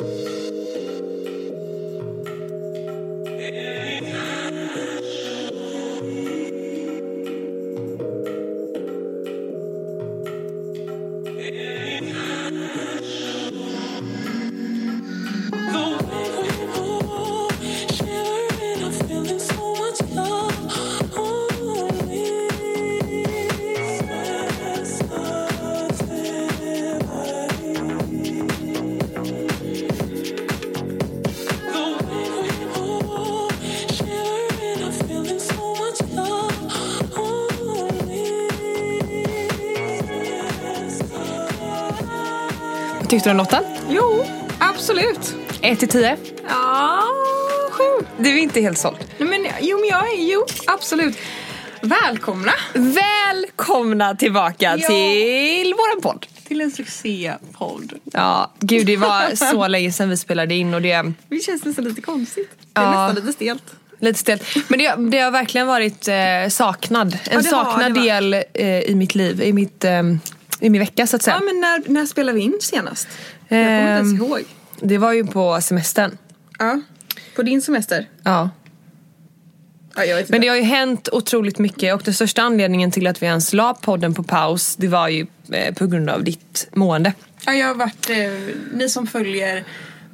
Vad tyckte du om låten? Jo, absolut. 1 till 10? Ja, sju. Du är inte helt såld. Nej, men, jo, men jag är, jo, absolut. Välkomna Välkomna tillbaka Ja. till våran podd. till en succépodd. Ja, gud det var så länge sedan vi spelade in och det Det känns nästan lite konstigt. Det är Ja. nästan lite stelt. lite stelt. Men det, det har verkligen varit eh, saknad. En har saknad va? del eh, i mitt liv, i, mitt, eh, i min vecka så att säga. Ja, men när, när spelade vi in senast? Jag kommer inte ens Ehm. ihåg. Det var ju på semestern. Ja, på din semester? Ja. Ja. Men det har ju hänt otroligt mycket och den största anledningen till att vi ens la podden på paus det var ju eh, på grund av ditt mående. Ja, jag har varit, eh, ni som följer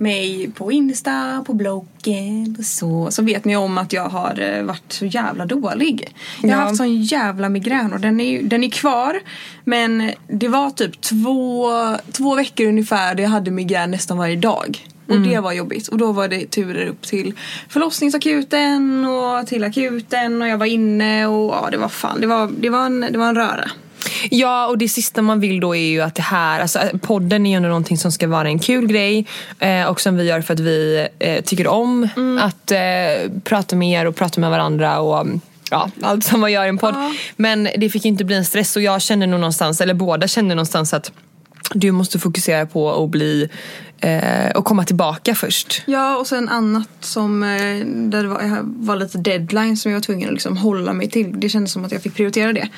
mig på Insta, på bloggen och så, så vet ni om att jag har eh, varit så jävla dålig. Jag har Ja. haft sån jävla migrän och den är, den är kvar. Men det var typ två, två veckor ungefär där jag hade migrän nästan varje dag. Och det var jobbigt. Och då var det turer upp till förlossningsakuten och till akuten och jag var inne och ja, det var fan, det var, det var, en, det var en röra. Ja och det sista man vill då är ju att det här, alltså podden är ju ändå någonting som ska vara en kul grej eh, och som vi gör för att vi eh, tycker om att eh, prata med er och prata med varandra och mm, ja, allt som man gör i en podd. Ja. Men det fick inte bli en stress och jag kände nog någonstans, eller båda kände någonstans att du måste fokusera på att bli eh, och komma tillbaka först. Ja, och sen annat som eh, där det var, var lite deadline som jag var tvungen att liksom hålla mig till. Det kändes som att jag fick prioritera det.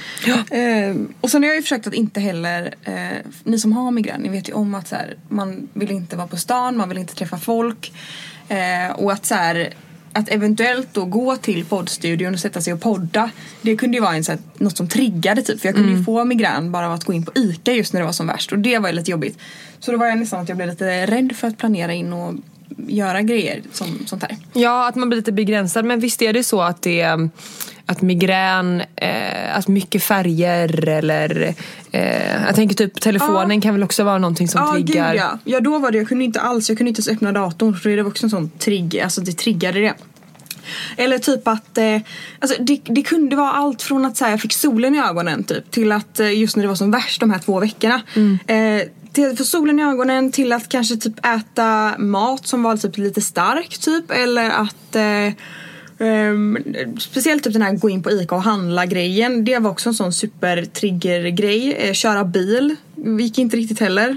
Eh, och sen har jag ju försökt att inte heller, eh, ni som har migrän, ni vet ju om att så här, man vill inte vara på stan, man vill inte träffa folk. Eh, och att så här, att eventuellt då gå till poddstudion och sätta sig och podda Det kunde ju vara en, så här, något som triggade typ. För jag kunde ju få migrän bara av att gå in på ICA just när det var som värst. Och det var ju lite jobbigt. Så då var jag nästan att jag blev lite rädd för att planera in och göra grejer som sånt här. Ja, att man blir lite begränsad. Men visst är det så att det att migrän, eh, att mycket färger eller eh, jag tänker typ telefonen kan väl också vara någonting som Ja triggar. gud ja. Ja då var det, jag kunde inte alls, jag kunde inte ens öppna datorn för det var också en sån trigg, alltså det triggade det. Eller typ att, eh, alltså det, det kunde vara allt från att så här, jag fick solen i ögonen typ till att eh, just när det var som värst de här två veckorna. Eh, till få solen i ögonen till att kanske typ äta mat som var typ lite stark typ eller att eh, Ehm, speciellt typ den här gå in på ICA och handla grejen. Det var också en sån supertrigger-grej. Eh, köra bil gick inte riktigt heller.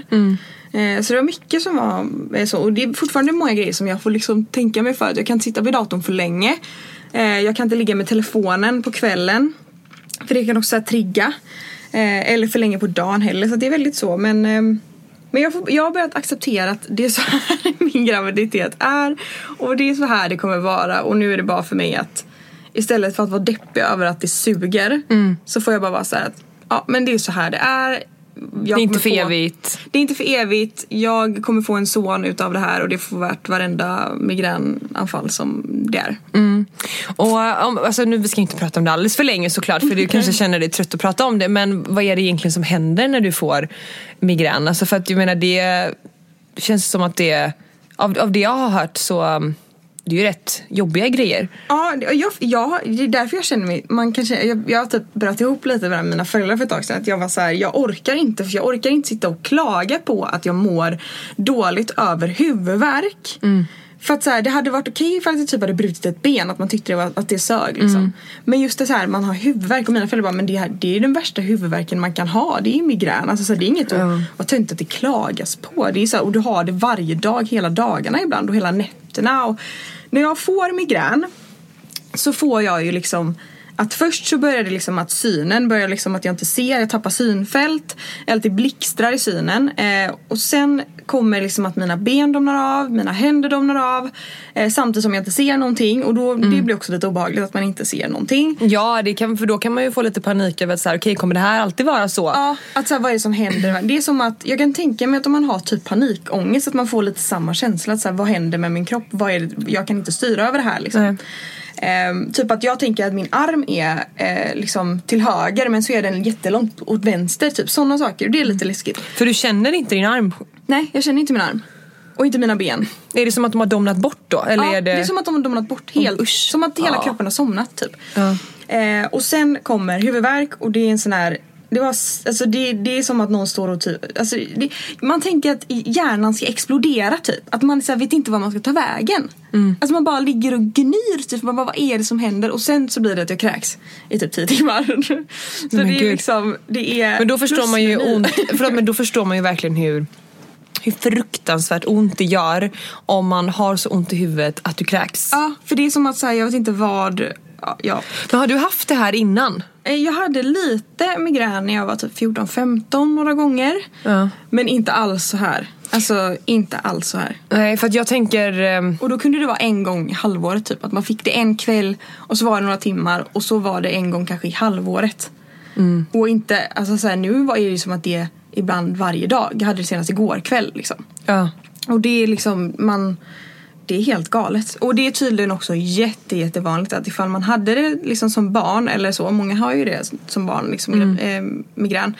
Eh, så det var mycket som var eh, så. Och det är fortfarande många grejer som jag får liksom tänka mig för. att Jag kan inte sitta vid datorn för länge. Jag kan inte ligga med telefonen på kvällen. För det kan också så här, trigga. Eller för länge på dagen heller. Så det är väldigt så. Men, ehm, men jag, får, jag har börjat acceptera att det är så här min graviditet är. Och det är så här det kommer vara. Och nu är det bara för mig att istället för att vara deppig över att det suger. Så får jag bara vara så här att ja men det är så här det är. Det är inte för få- evigt. Det är inte för evigt. Jag kommer få en son utav det här och det får värt varenda migränanfall som det är. Och om, alltså, nu vi ska inte prata om det alldeles för länge såklart för du kanske känner dig trött att prata om det men vad är det egentligen som händer när du får migrän? Alltså för att jag menar det känns som att det av, av det jag har hört så det är ju rätt jobbiga grejer. Ja, jag, jag, det är därför jag känner mig, man kan känna, jag, jag har typ bröt ihop lite med mina föräldrar för ett tag sedan. Att jag var så här, jag orkar inte, för jag orkar inte sitta och klaga på att jag mår dåligt över huvudvärk. För att så här, det hade varit okej ifall jag typ hade brutit ett ben, att man tyckte det var, att det sög liksom. Men just det så här, man har huvudvärk och mina föräldrar bara, men det, här, det är den värsta huvudvärken man kan ha. Det är migrän. Alltså, så här, det är inget att vara töntigt att det klagas på. Det är så här, och du har det varje dag, hela dagarna ibland och hela nätterna. Och när jag får migrän så får jag ju liksom att först så börjar det liksom att synen börjar liksom att jag inte ser, jag tappar synfält. eller att det blixtrar i synen. Eh, och sen kommer liksom att mina ben domnar av, mina händer domnar av. Eh, samtidigt som jag inte ser någonting och då, det blir också lite obehagligt att man inte ser någonting. Ja, det kan, för då kan man ju få lite panik över att så här, okej kommer det här alltid vara så? Ja, att så här, vad är det som händer? Det är som att, jag kan tänka mig att om man har typ panikångest att man får lite samma känsla. Att så här, vad händer med min kropp? Vad är det? Jag kan inte styra över det här liksom. Nej. Ehm, typ att jag tänker att min arm är eh, liksom till höger men så är den jättelångt åt vänster. Typ sådana saker. Det är lite läskigt. För du känner inte din arm? Nej, jag känner inte min arm. Och inte mina ben. Är det som att de har domnat bort då? Eller ja, är det... det är som att de har domnat bort helt. usch. Som att hela Ja. kroppen har somnat typ. Ja. Eh, och sen kommer huvudvärk och det är en sån här det, var, alltså det, det är som att någon står och typ, alltså det, man tänker att hjärnan ska explodera typ. Att man så här, vet inte var man ska ta vägen. Mm. Alltså man bara ligger och gnyr typ. Man bara, vad är det som händer? Och sen så blir det att jag kräks i typ 10 timmar. så men det är gud. liksom, det är Men då förstår man ju ont, förlåt, men då förstår man ju verkligen hur hur fruktansvärt ont det gör om man har så ont i huvudet att du kräks. Ja, för det är som att säga, jag vet inte vad, ja. Men har du haft det här innan? Eh, Jag hade lite migrän när jag var typ 14-15 några gånger. Ja. Men inte alls så här. Alltså inte alls så här. Nej, för att jag tänker... ehm, Och då kunde det vara en gång i halvåret typ. Att man fick det en kväll och så var det några timmar och så var det en gång kanske i halvåret. Och inte, alltså så här, nu var det ju som att det är ibland varje dag. Jag hade det senast igår kväll liksom. Ja. Och det är liksom, man... Det är helt galet. Och det är tydligen också jätte, jättevanligt att ifall man hade det liksom som barn eller så, många har ju det som barn, liksom eh, migrän.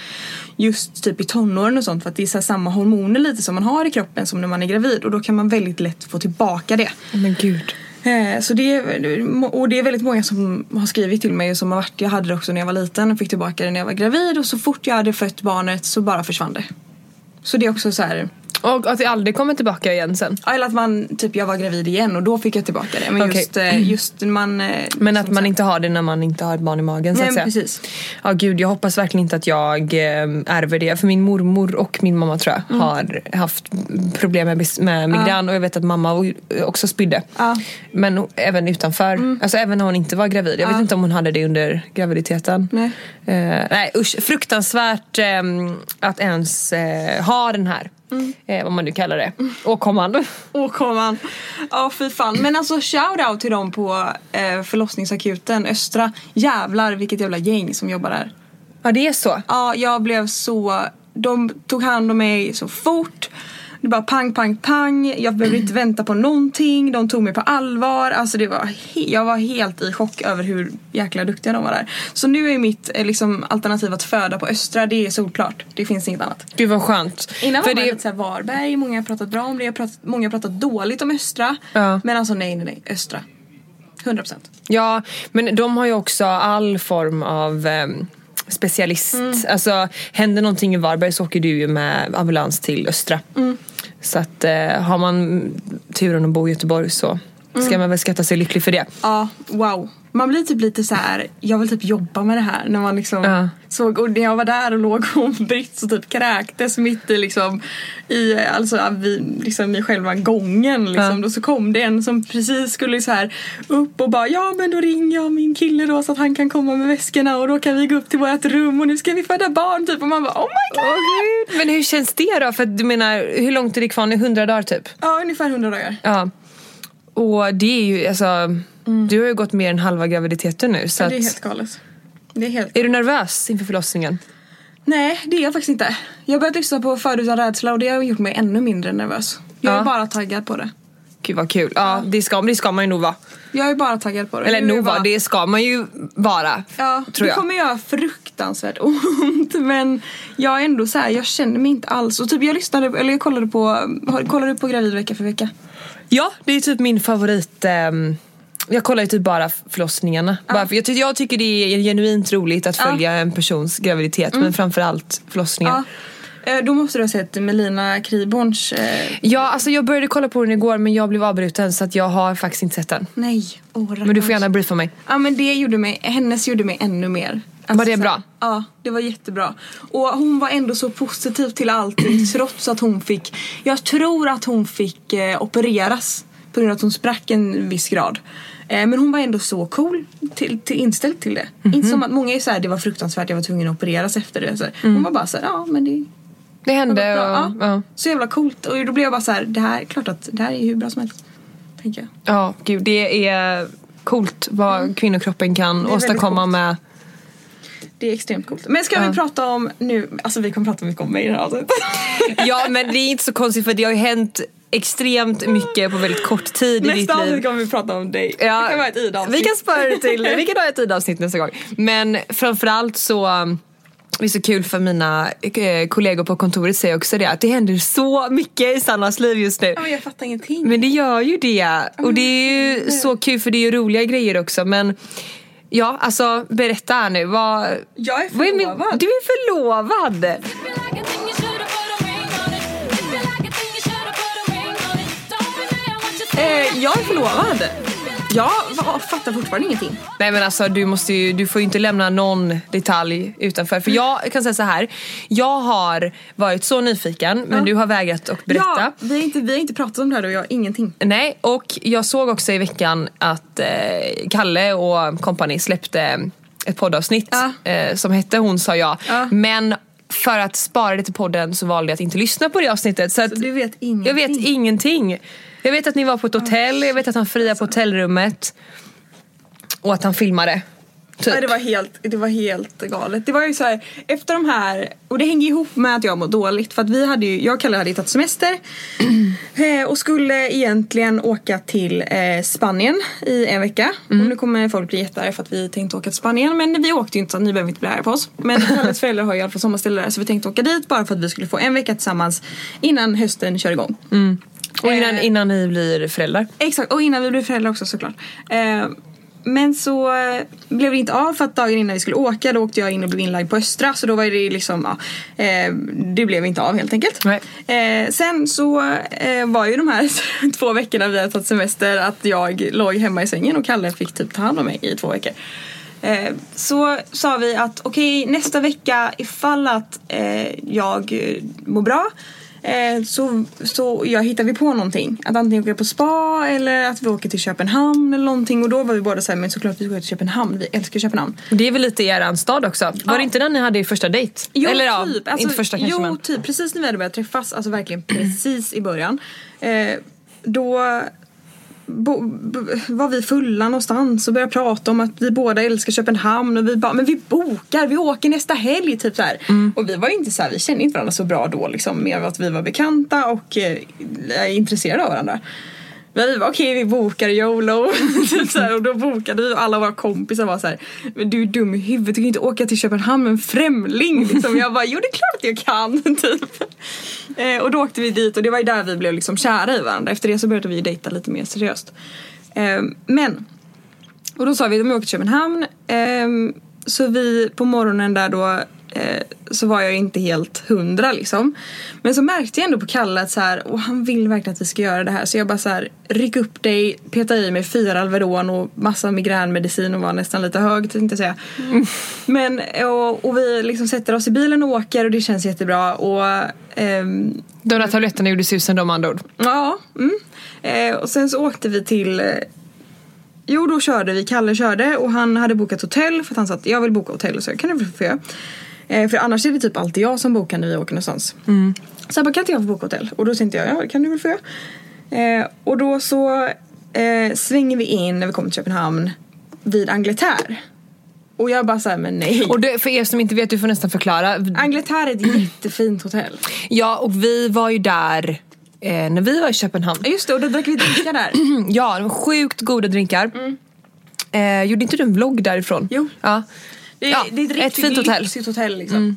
Just typ i tonåren och sånt för att det är så samma hormoner lite som man har i kroppen som när man är gravid och då kan man väldigt lätt få tillbaka det. Men gud. Eh, så det är, och det är väldigt många som har skrivit till mig som har varit, jag hade det också när jag var liten och fick tillbaka det när jag var gravid och så fort jag hade fött barnet så bara försvann det. Så det är också så här, Och att det aldrig kommer tillbaka igen sen. ja, eller att man, typ jag var gravid igen och då fick jag tillbaka det. Men Okej. just, eh, just man... eh, Men att som man sagt- inte har det när man inte har ett barn i magen så Nej att säga. precis. Ja gud, jag hoppas verkligen inte att jag eh, ärver det. För min mormor och min mamma tror jag Mm. har haft problem med, med migrän och jag vet att mamma också spydde. Ja. Mm. Men även utanför. Alltså även när hon inte var gravid. Jag vet Ja. inte om hon hade det under graviditeten. Nej. Eh, nej usch, fruktansvärt eh, att ens eh, ha den här. Mm. Eh, vad man nu kallar det. Åkomman. Åkomman. Ja fy fan. Men alltså shout out till dem på eh, förlossningsakuten Östra. Jävlar vilket jävla gäng som jobbar där. Ja det är så. Ja, jag blev så... De tog hand om mig så fort. Det bara pang, pang, pang. Jag behövde inte vänta på någonting. De tog mig på allvar. Alltså det var jag var helt i chock över hur jäkla duktiga de var där. Så nu är mitt eh, liksom, alternativ att föda på Östra. Det är solklart. Det finns inget annat. Gud vad skönt. Innan För var det lite såhär Varberg. Många har pratat bra om det. Pratat, många har pratat dåligt om Östra. Ja. Men alltså nej, nej, nej. Östra. 100%. Ja, men de har ju också all form av ehm, specialist. Alltså händer någonting i Varberg så åker du ju med ambulans till Östra. Så att eh, har man turen att bo i Göteborg så ska man väl skatta sig lycklig för det. Ja, wow. Man blir typ lite så här. jag vill typ jobba med det här. När man liksom Ja. såg, och när jag var där och låg och Britt så typ kräktes mitt i liksom, i, alltså, vid, liksom, i själva gången liksom. Ja. Då så kom det en som precis skulle så här upp och bara ja men då ringer jag min kille då så att han kan komma med väskorna och då kan vi gå upp till vårt rum och nu ska vi föda barn typ och man bara oh my god. Men hur känns det då? För du menar, hur långt är det kvar nu? 100 dagar typ? Ja ungefär 100 dagar. Ja. Och det är ju alltså, du har ju gått mer än halva graviditeten nu. Så Mm. Det är helt galet. Det är helt är du nervös inför förlossningen? Nej, det är jag faktiskt inte. Jag har börjat lyssna på Född utan rädsla och det har gjort mig ännu mindre nervös. Jag är Ja. bara taggad på det. Gud vad kul. Ja, det ska, det ska man ju nog vara. Jag är bara taggad på det. Eller är nog vara, det ska man ju vara. Ja, tror det jag. kommer göra fruktansvärt ont men jag är ändå så här, jag känner mig inte alls. Och typ jag lyssnade, eller jag kollade på, kollade du på Gravid vecka för vecka? Ja, det är typ min favorit. ehm, jag kollar ju typ bara förlossningarna. Bara för jag, ty- jag tycker det är genuint roligt att Ja. Mm. följa en persons graviditet men framförallt förlossningen. Ja. Eh, Då måste du ha sett Melina Kriborns... Eh, Ja, alltså jag började kolla på den igår men jag blev avbruten så att jag har faktiskt inte sett den. nej, oh, Men du får gärna briefa mig. Ja men det gjorde mig, hennes gjorde mig ännu mer. Alltså, Var det bra? Ja, det var jättebra. Och hon var ändå så positiv till allting trots att hon fick, jag tror att hon fick eh, opereras på grund av att hon sprack en viss grad. Eh, men hon var ändå så cool till, till inställd till det. Inte som att många är såhär, det var fruktansvärt, jag var tvungen att opereras efter det. Så här. Hon var bara såhär, ja men det Det hände och, Ja. ja. Så jävla coolt. Och då blev jag bara så här, det här, klart att det här är hur bra som helst. Tänker jag. Ja, gud det är coolt vad kvinnokroppen kan Mm. är väldigt åstadkomma med Det är extremt coolt. Men ska Ja. vi prata om nu, alltså vi kommer prata mycket om mig i det här avsnittet. Ja men det är inte så konstigt för det har ju hänt extremt mycket på väldigt kort tid i ditt Nästa avsnitt liv. kommer vi prata om dig. Ja, det kan vara ett Ida-avsnitt. Vi kan spara det till, vi kan ha ett Ida-avsnitt nästa gång. Men framförallt så det är så kul för mina eh, kollegor på kontoret säger också det att det händer så mycket i Sannas liv just nu. Ja, men jag fattar ingenting. Men det gör ju det. Och det är ju så kul för det är ju roliga grejer också. Men ja, alltså berätta här nu. Vad, Jag är vad är min, förlovad. du är förlovad! Eh, jag är förlovad. Jag fattar fortfarande ingenting. Nej men alltså du, måste ju, du får ju inte lämna någon detalj utanför. För jag kan säga så här. Jag har varit så nyfiken men Ja. du har vägrat att berätta. Ja, vi, har inte, vi har inte pratat om det här och jag har ingenting. Nej, och jag såg också i veckan att eh, Kalle och kompani släppte ett poddavsnitt Ja. eh, som hette Hon sa ja. Ja. Men för att spara det till podden så valde jag att inte lyssna på det avsnittet. Så att Så du vet ingenting. jag vet ingenting. Jag vet att ni var på ett hotell, jag vet att han friade på hotellrummet. Och att han filmade. Typ. Nej, det, var helt, det var helt galet. Det var ju så här, efter de här, och det hänger ihop med att jag mår dåligt för att vi hade ju, jag och Kalle hade ju tagit semester eh, och skulle egentligen åka till eh, Spanien i en vecka. Och nu kommer folk bli jättearga för att vi tänkte åka till Spanien men vi åkte ju inte så ni behöver inte bli arga på oss. Men Kalles föräldrar har ju i alla fall sommarställe där så vi tänkte åka dit bara för att vi skulle få en vecka tillsammans innan hösten kör igång. Och innan, Eh, innan ni blir föräldrar. Exakt, och innan vi blev föräldrar också såklart. Eh, men så eh, blev det inte av för att dagen innan vi skulle åka då åkte jag in och blev inlagd på Östra så då var det liksom, ja, det blev inte av helt enkelt. Nej. Sen så var ju de här två veckorna vi hade tagit semester att jag låg hemma i sängen och Kalle fick typ ta hand om mig i två veckor. Så sa vi att okej nästa vecka ifall att jag mår bra eh, så, så jag hittar vi på någonting. Att antingen åka på spa eller att vi åker till Köpenhamn eller någonting. Och då var vi båda såhär, men såklart vi ska till Köpenhamn. Vi älskar Köpenhamn. Det är väl lite er stad också? Var Ja. det inte den ni hade i första dejt? Jo, Eller ja, typ. Alltså, inte första kanske jo, men. typ. Precis när vi hade börjat träffas, alltså verkligen precis i början. Eh, då bo, bo, var vi fulla någonstans och började prata om att vi båda älskar Köpenhamn och vi bara, men vi bokar, vi åker nästa helg typ så. Mm. Och vi var inte så här, vi kände inte varandra så bra då liksom, mer att vi var bekanta och eh, intresserade av varandra. Vi var okej vi bokar YOLO typ så här, och då bokade vi och alla våra kompisar var så här, men du är dum i huvudet, du kan inte åka till Köpenhamn med en främling liksom. Jag bara, jo det är klart att jag kan typ. Eh, och då åkte vi dit och det var ju där vi blev liksom kära i varandra. Efter det så började vi dejta lite mer seriöst. Eh, men, och då sa vi att vi åker till Köpenhamn. Eh, så vi på morgonen där då eh, så var jag inte helt hundra liksom. Men så märkte jag ändå på Kalle att så här, och han vill verkligen att vi ska göra det här. Så jag bara så här, ryck upp dig, peta i mig fyra Alvedon och massa migränmedicin och var nästan lite hög tänkte jag säga. Men och, och vi liksom sätter oss i bilen och åker och det känns jättebra. Och ehm, De där tabletterna gjorde susen de andra ord. Ja, mm. eh, och sen så åkte vi till eh, Jo då körde vi, Kalle körde och han hade bokat hotell för att han sa att jag vill boka hotell så jag kan du få göra. Eh, för annars är det typ alltid jag som bokar när vi åker någonstans. Så jag bara kan inte jag få boka hotell? Och då tänkte jag ja det kan du väl få. Eh, och då så eh, svänger vi in när vi kommer till Köpenhamn vid Angleterre. Och jag bara såhär men nej. Och det, för er som inte vet, du får nästan förklara. Angleterre är ett jättefint hotell. Ja, och vi var ju där eh, när vi var i Köpenhamn. Just det och då drack vi drinkar där. Ja, det var sjukt goda drinkar. Eh, gjorde inte du en vlogg därifrån? Jo. Ja. Det är, Ja, det är ett ett riktigt fint hotell. lyxigt hotell liksom.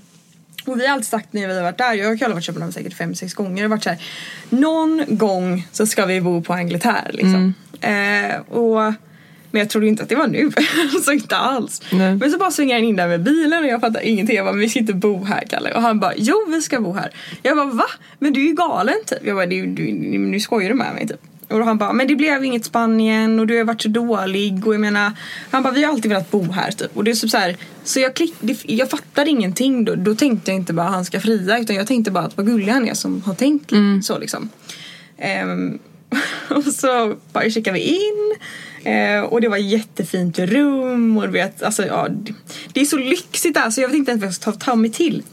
Och vi har alltid sagt när vi har varit där, jag och Kalle har varit i Köpenhamn säkert fem, sex gånger och varit såhär Någon gång så ska vi bo på Angleterre liksom. Eh, och, men jag trodde inte att det var nu, alltså inte alls. Nej. Men så bara svänger han in där med bilen och jag fattar ingenting. Jag bara, men vi ska inte bo här Kalle. Och han bara, jo vi ska bo här. Jag bara, va? Men du är ju galen typ. Jag bara, du, du, nu skojar du med mig typ. Och då han bara, men det blev inget Spanien och du har varit så dålig och jag menar Han bara, vi har alltid velat bo här typ. Och det är så, så här, så jag, klick, jag fattade ingenting då. Då tänkte jag inte bara han ska fria utan jag tänkte bara att vad gullig han är som har tänkt så liksom. Ehm, och så bara checkade vi in. Eh, och det var jättefint rum och du vet, alltså ja, det, det är så lyxigt där så jag vet inte ens vad jag ska ta, ta mig till.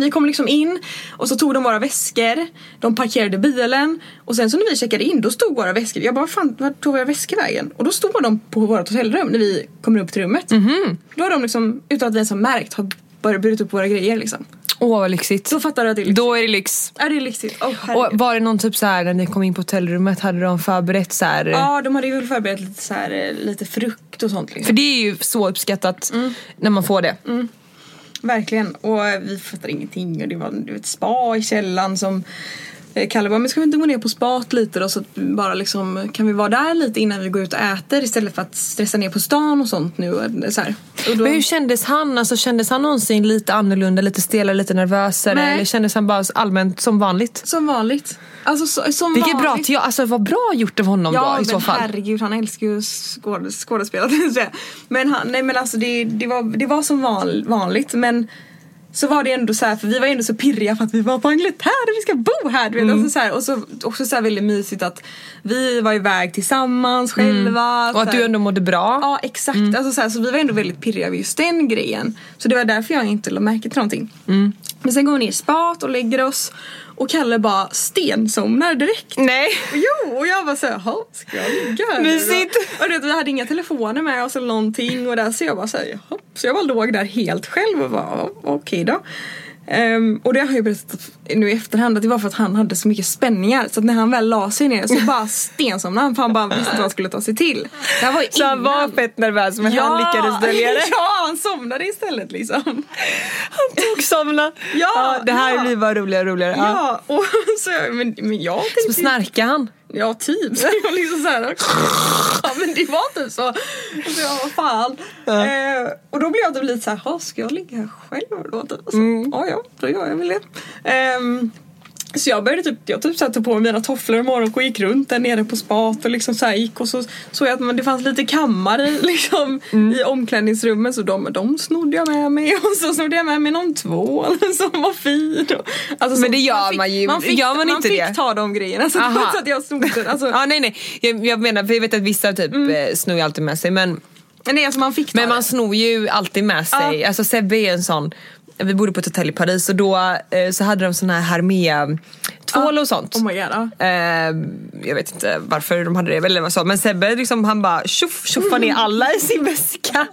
Vi kom liksom in och så tog de våra väskor, de parkerade bilen och sen så när vi checkade in då stod våra väskor, jag bara fan vart tog våra väskor vägen? Och då stod de på vårt hotellrum när vi kommer upp till rummet. Då har de liksom, utan att vi ens har märkt, har börjat burit upp våra grejer liksom. Åh vad lyxigt. Så fattar du att det är lyxigt. Då är det lyx. Ja det är lyxigt. Oh, Och var det någon typ så här när ni kom in på hotellrummet hade de förberett så här. Ja de hade ju väl förberett lite, så här, eh, lite frukt och sånt liksom. För det är ju så uppskattat när man får det. Verkligen. Och vi fattade ingenting och det var ett spa i källaren som Kalle bara, men ska vi inte gå ner på spat lite då så att bara liksom kan vi vara där lite innan vi går ut och äter istället för att stressa ner på stan och sånt nu. och Så då, Men hur kändes han? Alltså, kändes han någonsin lite annorlunda, lite stelare, lite nervösare? Nej. Eller kändes han bara allmänt som vanligt? Som vanligt. Alltså så, som Vilket bra, vanligt. te- alltså, vad bra gjort av honom Ja då i men så fall. herregud han älskar ju skåd, jag säga. Men han, nej men alltså det, det, var, det var som van, vanligt men så var det ändå så här, för vi var ändå så pirriga för att vi var på Angleterre vi ska bo här. Du vet, Mm. alltså så här, och så också så här väldigt mysigt att vi var iväg tillsammans själva. Mm. Och att du ändå mådde bra. Ja exakt, alltså så, här, så vi var ändå väldigt pirriga över just den grejen. Så det var därför jag inte lade märke till någonting. Mm. Men sen går vi ner i spat och lägger oss och Kalle bara stensomnar direkt. Nej. Jo, och jag var såhär, jaha, ska jag ligga här nu då?" Mysigt. Och du vet, vi hade inga telefoner med oss eller någonting och där så jag bara såhär, jaha. Så jag bara låg där helt själv och bara, "Ja, okej då. Ehm, och det har jag ju berättat nu i efterhand att det var för att han hade så mycket spänningar så att när han väl la sig ner så bara stensomnade han för han bara visste vad han skulle ta sig till. Det var Så han var fett nervös men han lyckades dölja det. ja, han somnade istället liksom. Han tog somna. Ja, det här ja. blir bara roligare och roligare. Ja. Ja, och så, men, men jag Så tänkte ju- snarkade han. Ja, typ. Så jag liksom så här, ja men det var typ så. Så jag vad fan. Eh, och då blev jag typ lite så här, "Ha, ska jag ligga själv då? Typ. Så, Ja, ja, då gör jag väl det. Ehm, så jag började typ, jag typ satte på mina tofflor imorgon och gick runt där nere på spat och liksom så gick och så såg jag att man, det fanns lite kammare i, liksom, i omklädningsrummet så de, de snodde jag med mig och så snodde jag med mig någon tvål som var fin. Och, alltså, Men det gör fick, man ju. Man fick, Gör man inte fick det? ta de grejerna så, så att jag snodde. Alltså, Ja, nej, nej. Jag, jag menar, för jag vet att vissa typ mm. snor ju alltid med sig men, Nej alltså man men man snor ju alltid med sig. Alltså Sebbe är en sån vi bodde på ett hotell i Paris och då eh, så hade de sån här Hermé tvål och sånt. Oh my god, ja. Eh, jag vet inte varför de hade det eller vad så men Sebbe liksom han bara tjoff tjoffade ner alla i sin väska.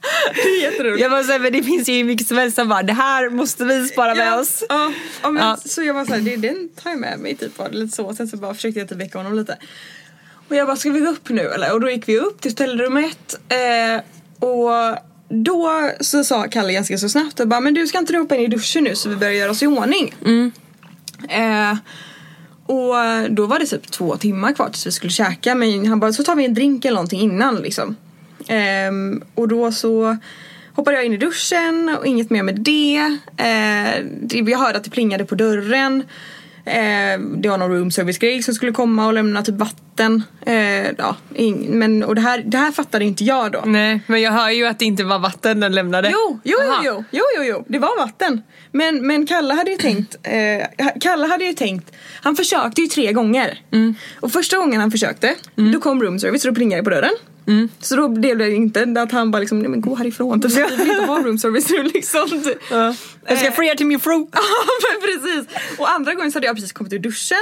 Det är jätteroligt. Jag bara såhär, men det finns ju hur mycket som helst. Han bara, det här måste vi spara med oss. Ja, ja, men Ja. Så jag var såhär, det, den tar jag med mig typ var det lite så. Sen så bara försökte jag typ väcka honom lite. Och jag bara, ska vi gå upp nu eller? Och då gick vi upp till hotellrummet. Eh, och då så sa Kalle ganska så snabbt och bara, men du ska inte du hoppa in i duschen nu så vi börjar göra oss i ordning? Eh, och då var det typ två timmar kvar tills vi skulle käka men han bara så tar vi en drink eller någonting innan liksom. Ehm, och då så hoppade jag in i duschen och inget mer med det. Eh, jag hörde att det plingade på dörren. Eh, det var någon room service grej som skulle komma och lämna typ vatten. Eh, ja, men, och det här, det här fattade inte jag då. Nej, men jag hör ju att det inte var vatten den lämnade. Jo, jo, jo, Aha. jo, jo, jo, jo, det var vatten. Men, men Kalle hade ju tänkt, eh, Kalle hade ju tänkt, han försökte ju tre gånger. Och första gången han försökte, då kom room service och då plingade på dörren. Så då blev det inte att han bara liksom, nej men gå härifrån, typ, vi vill inte ha room service nu liksom. typ. Ja. Jag ska Eh, fria till min fru. Ja men precis! Och andra gången så hade jag precis kommit ur duschen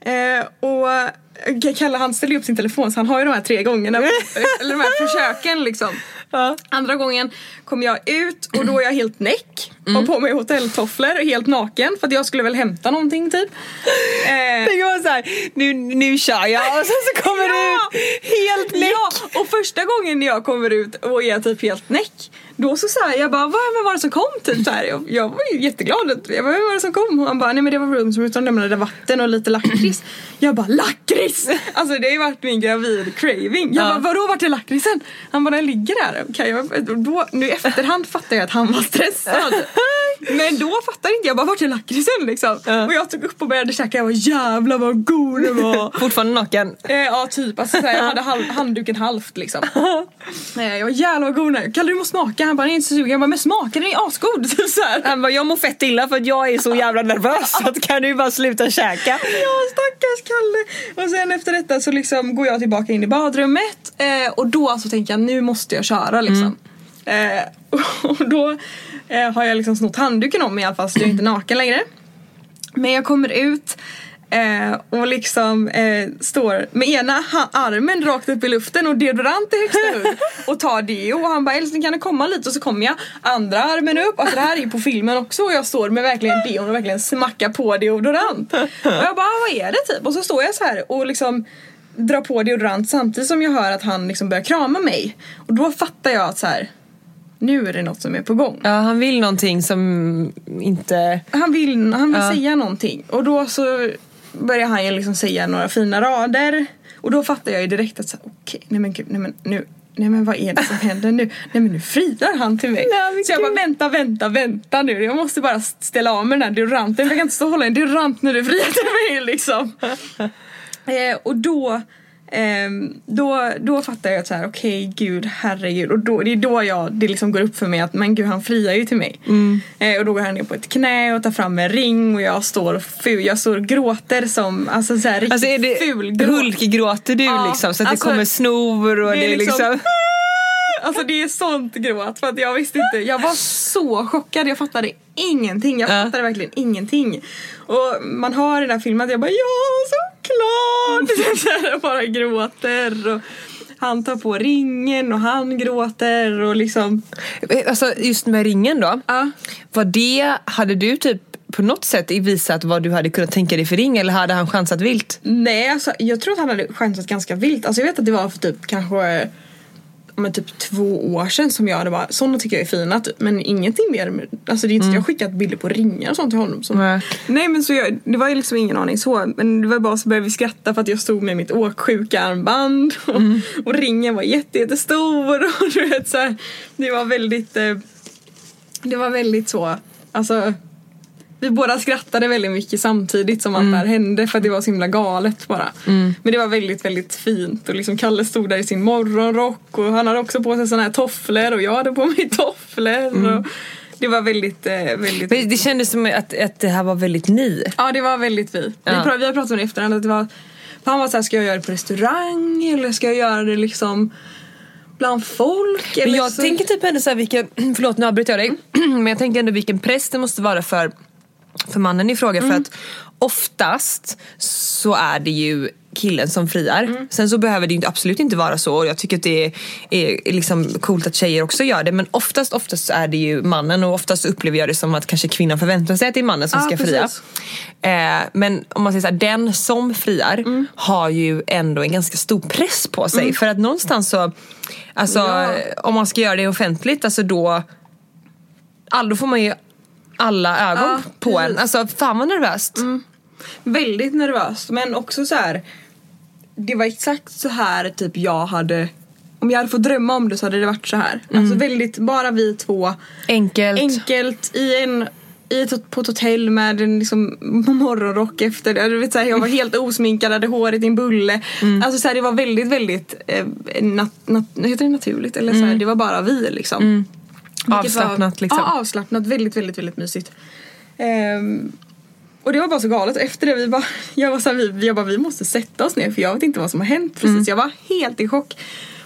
eh, och eh, Kalle han ställde upp sin telefon så han har ju de här tre gångerna, eller de här försöken liksom. Ja. Andra gången kom jag ut och då är jag helt näck. Mm. Har på mig hotelltofflor, helt naken för att jag skulle väl hämta någonting typ. Eh, Tänk om såhär, nu, nu kör jag och sen så kommer Ja! du ut helt näck. Ja, och första gången jag kommer ut och är typ helt näck då så sa jag bara, vad var det som kom? Typ så här. Jag, jag var ju jätteglad. Jag bara, vem var det som kom? Och han bara, nej men det var room som lämnade vatten och lite lakrits. Jag bara, lakrits! Alltså det har ju varit min gravid craving. Jag Ja. bara, vadå vart är lakritsen? Han bara, den ligger där. Okej, jag, då, nu i efterhand fattar jag att han var stressad. Men då fattade inte jag bara vart är lakritsen liksom. Ja. Och jag tog upp och började käka. Jag var jävlar vad god den var. Fortfarande naken. Eh, ja typ, alltså, såhär, jag hade halv, handduken halvt liksom. Eh, jag var jävlar vad god den är. Kalle du måste smaka. Han bara, den är inte så sugen. Jag bara, men smaka den är asgod. Typ såhär. Han bara, jag mår fett illa för att jag är så jävla nervös så att kan du bara sluta käka? Ja stackars Kalle. Och sen efter detta så liksom går jag tillbaka in i badrummet eh, och då så tänker jag nu måste jag köra liksom. Eh, och då eh, har jag liksom snott handduken om i alla fall så jag är inte naken längre. Men jag kommer ut eh, och liksom eh, står med ena armen rakt upp i luften och deodorant i högsta hugg och tar det och han bara älskling kan du komma lite och så kommer jag andra armen upp, alltså det här är ju på filmen också och jag står med verkligen deon och verkligen smackar på deodorant. Och jag bara vad är det typ? Och så står jag så här och liksom drar på deodorant samtidigt som jag hör att han liksom börjar krama mig. Och då fattar jag att så här nu är det något som är på gång. Ja, han vill någonting som inte... Han vill, han vill Ja. säga någonting och då så börjar han ju liksom säga några fina rader och då fattar jag ju direkt att så okej, nej men gud, nej men nu Nej men vad är det som händer nu? Nej men nu friar han till mig. Nej, så jag bara vänta, vänta, vänta nu. Jag måste bara ställa av med den här deodoranten. Jag kan inte stå och hålla en deodorant när du friar till mig liksom. eh, och då, ehm, då, då fattar jag att så här, okej gud herregud. Och då, det är då jag, det liksom går upp för mig att men gud han friar ju till mig. Eh, och då går han ner på ett knä och tar fram en ring och jag står ful, jag står och gråter som alltså så här, riktigt Alltså är det ful gråt. Hulkgråter du Ja, liksom så att alltså, det kommer snor och det det är är liksom... Alltså det är sånt gråt för att jag visste inte, jag var så chockad, jag fattade ingenting, jag Ja. fattade verkligen ingenting. Och man hör i den här filmen att jag bara ja såklart! Jag bara gråter och han tar på ringen och han gråter och liksom Alltså just med ringen då. ja. Var det, hade du typ på något sätt visat vad du hade kunnat tänka dig för ring eller hade han chansat vilt? Nej alltså jag tror att han hade chansat ganska vilt, alltså jag vet att det var för typ kanske men typ två år sedan som jag hade bara, sådana tycker jag är fina typ, men ingenting mer. Alltså det är inte att jag har skickat bilder på ringar och sånt till honom. Som, Nej. Nej men så jag, det var ju liksom ingen aning så. Men det var bara så började vi skratta för att jag stod med mitt åksjuka armband och, och ringen var jätte, jättestor och du vet så här, Det var väldigt eh, Det var väldigt så, alltså vi båda skrattade väldigt mycket samtidigt som allt det här hände för att det var så himla galet bara. Men det var väldigt, väldigt fint och liksom Kalle stod där i sin morgonrock och han hade också på sig såna här tofflor och jag hade på mig tofflor. Och det var väldigt, eh, väldigt Men det kändes som att, att det här var väldigt ni. Ja det var väldigt vi. Vi, Ja. vi har pratat om det i efterhand att det var Han var såhär, ska jag göra det på restaurang eller ska jag göra det liksom bland folk? Eller Men jag så... tänker typ ändå så här vilken, förlåt nu avbryter jag dig, men jag tänker ändå vilken press det måste vara för, för mannen i fråga för att oftast så är det ju killen som friar. Sen så behöver det ju absolut inte vara så och jag tycker att det är, är liksom coolt att tjejer också gör det men oftast oftast är det ju mannen och oftast upplever jag det som att kanske kvinnan förväntar sig att det är mannen som Ja, ska fria. precis. Eh, men om man säger så här, den som friar Mm. har ju ändå en ganska stor press på sig för att någonstans så Alltså Ja. om man ska göra det offentligt, alltså då all, Då får man ju alla ögon Ja, på precis. en. Alltså fan vad nervöst. Väldigt nervöst men också så här. Det var exakt så här typ jag hade Om jag hade fått drömma om det så hade det varit så här. Alltså väldigt, bara vi två Enkelt. Enkelt i en i på ett hotell med en liksom morgonrock efter. Du vet, så här, jag var helt osminkad, hade håret i en bulle. Alltså så här, det var väldigt, väldigt eh, nat, nat, heter det naturligt? Eller så här, det var bara vi liksom. Vilket Avslappnat, var, liksom. Ja, avslappnat. Väldigt, väldigt, väldigt mysigt. Ehm, och det var bara så galet. Efter det vi bara, jag var så här, vi, jag bara, vi måste sätta oss ner för jag vet inte vad som har hänt precis. Mm. Jag var helt i chock.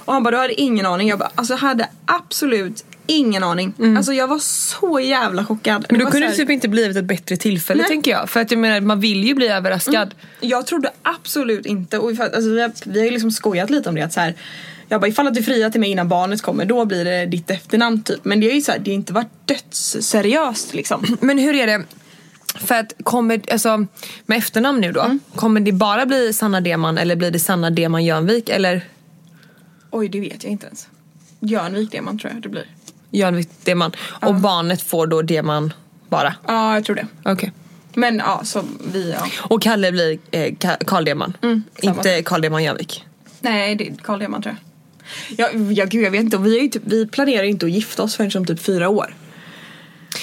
Och han bara, du hade ingen aning. Jag bara, alltså jag hade absolut ingen aning. Alltså jag var så jävla chockad. Mm. Men då kunde det typ inte blivit ett bättre tillfälle Nej. tänker jag. För att jag menar man vill ju bli överraskad. Jag trodde absolut inte, och alltså, vi, har, vi har ju liksom skojat lite om det att så här, jag bara ifall att du friar till mig innan barnet kommer då blir det ditt efternamn typ. Men det är ju så här, det har inte varit dödsseriöst liksom. Men hur är det? För att kommer, alltså med efternamn nu då, Mm. kommer det bara bli Sanna Deman eller blir det Sanna Deman Jönvik eller Oj det vet jag inte ens. Jönvik det man tror jag det blir. Jönvik Deman? Och barnet får då Deman bara? Ja jag tror det. Okej. Men ja så vi ja. Och Kalle blir eh, Ka- Karl Deman? Mm, inte Karl Deman Jönvik? Nej det är Carl Deman tror jag. Ja, ja gud jag vet inte vi, typ, vi planerar inte att gifta oss förrän om typ fyra år.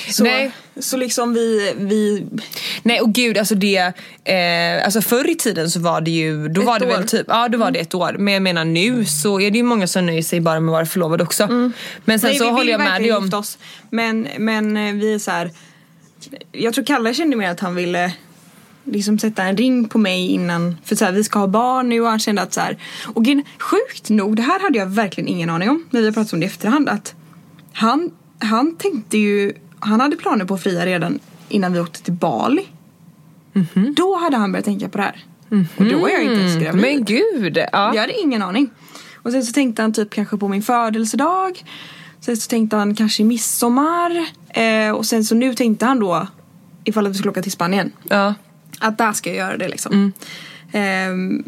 Så, Nej. så liksom vi, vi Nej och gud alltså det, eh, alltså förr i tiden så var det ju, då Ett var det år. väl typ, ja då var det ett år. Men jag menar nu så är det ju många som nöjer sig bara med att vara förlovad också. Men sen Nej, så vi håller jag med dig om, oss. Men, men eh, vi är så här. Jag tror Kalle kände mer att han ville liksom sätta en ring på mig innan. För så här, vi ska ha barn nu och han kände att så här. Och sjukt nog, det här hade jag verkligen ingen aning om när vi har pratat om det i efterhand. Att han, han tänkte ju, han hade planer på att fria redan innan vi åkte till Bali. Då hade han börjat tänka på det här. Och då var jag inte ens gravid. men gud. Ja. Jag hade ingen aning. Och sen så tänkte han typ kanske på min födelsedag. Sen så tänkte han kanske midsommar. Eh, och sen så nu tänkte han då ifall att vi skulle åka till Spanien. Ja. Att där ska jag göra det liksom. Ehm,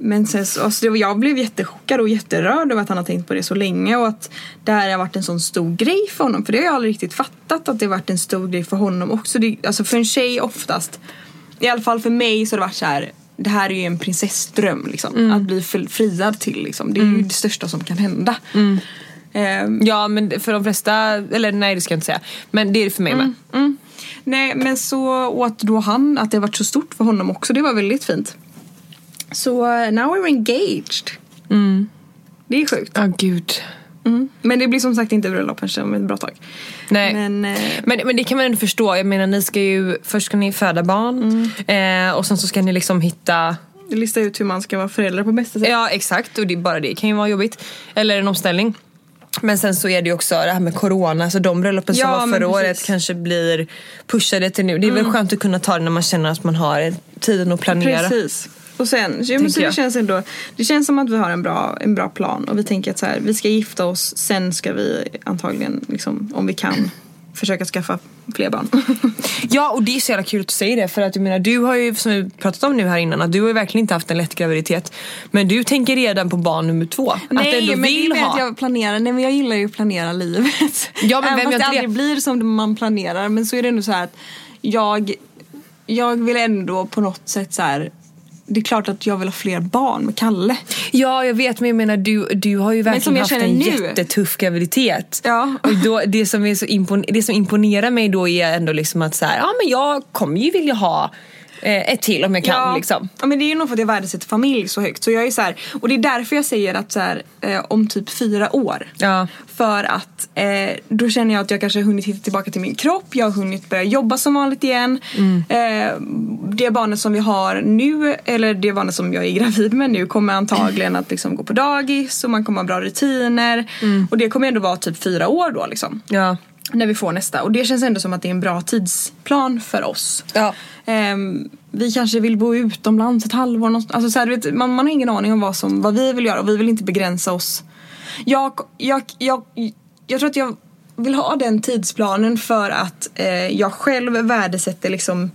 men sen så, alltså jag blev jättechockad och jätterörd över att han har tänkt på det så länge och att det här har varit en sån stor grej för honom. För det har jag aldrig riktigt fattat att det har varit en stor grej för honom också. Det, alltså för en tjej oftast, i alla fall för mig så har det varit så här. Det här är ju en prinsessdröm liksom. Att bli fri- friad till liksom. Det är ju det största som kan hända. Ehm, ja men för de flesta, eller nej det ska jag inte säga. Men det är det för mig med. Mm. Nej men så, att då han, att det har varit så stort för honom också, det var väldigt fint. Så uh, now we're engaged. Det är sjukt. Ja gud. Mm. Men det blir som sagt inte bröllop kanske om ett bra tag. Nej. Men, eh, Men, men det kan man ändå förstå. Jag menar ni ska ju, först ska ni föda barn eh, och sen så ska ni liksom hitta lista ut hur man ska vara förälder på bästa sätt. Ja exakt och det, bara det kan ju vara jobbigt. Eller en omställning. Men sen så är det ju också det här med corona, så de bröllopen som Ja, var men förra året kanske blir pushade till nu. Det är väl skönt att kunna ta det när man känner att man har tiden att planera. Precis. Och sen, ja, men så det jag. känns ändå, det känns som att vi har en bra, en bra plan och vi tänker att så här, vi ska gifta oss, sen ska vi antagligen, liksom, om vi kan, försöka skaffa fler barn. Ja och det är så jävla kul att du säger det för att jag menar du har ju som vi pratat om nu här innan att du har ju verkligen inte haft en lätt graviditet. Men du tänker redan på barn nummer två. att Nej ändå men det vill är mer ha. att jag planerar, nej men jag gillar ju att planera livet. Ja, men Även vem fast det det? aldrig blir som man planerar men så är det ändå så att jag, jag vill ändå på något sätt så här. Det är klart att jag vill ha fler barn med Kalle. Ja jag vet men jag menar du, du har ju verkligen haft en nu. jättetuff graviditet. Ja. Och då, det, som är så impon- det som imponerar mig då är ändå liksom att så här, ja men jag kommer ju vilja ha ett till om jag kan ja, liksom. ja men det är ju nog för att jag värdesätter familj så högt. Så jag är så här, och det är därför jag säger att så här, eh, om typ fyra år. Ja. För att eh, då känner jag att jag kanske har hunnit hitta tillbaka till min kropp. Jag har hunnit börja jobba som vanligt igen. Eh, det barnet som vi har nu, eller det barnet som jag är gravid med nu kommer antagligen att liksom gå på dagis och man kommer ha bra rutiner. Och det kommer ändå vara typ fyra år då liksom. Ja. När vi får nästa. Och det känns ändå som att det är en bra tidsplan för oss. Ja. Ehm, vi kanske vill bo utomlands ett halvår. någonstans. Alltså så här, vet, man, man har ingen aning om vad, som, vad vi vill göra och vi vill inte begränsa oss. Jag, jag, jag, jag tror att jag vill ha den tidsplanen för att eh, jag själv värdesätter liksom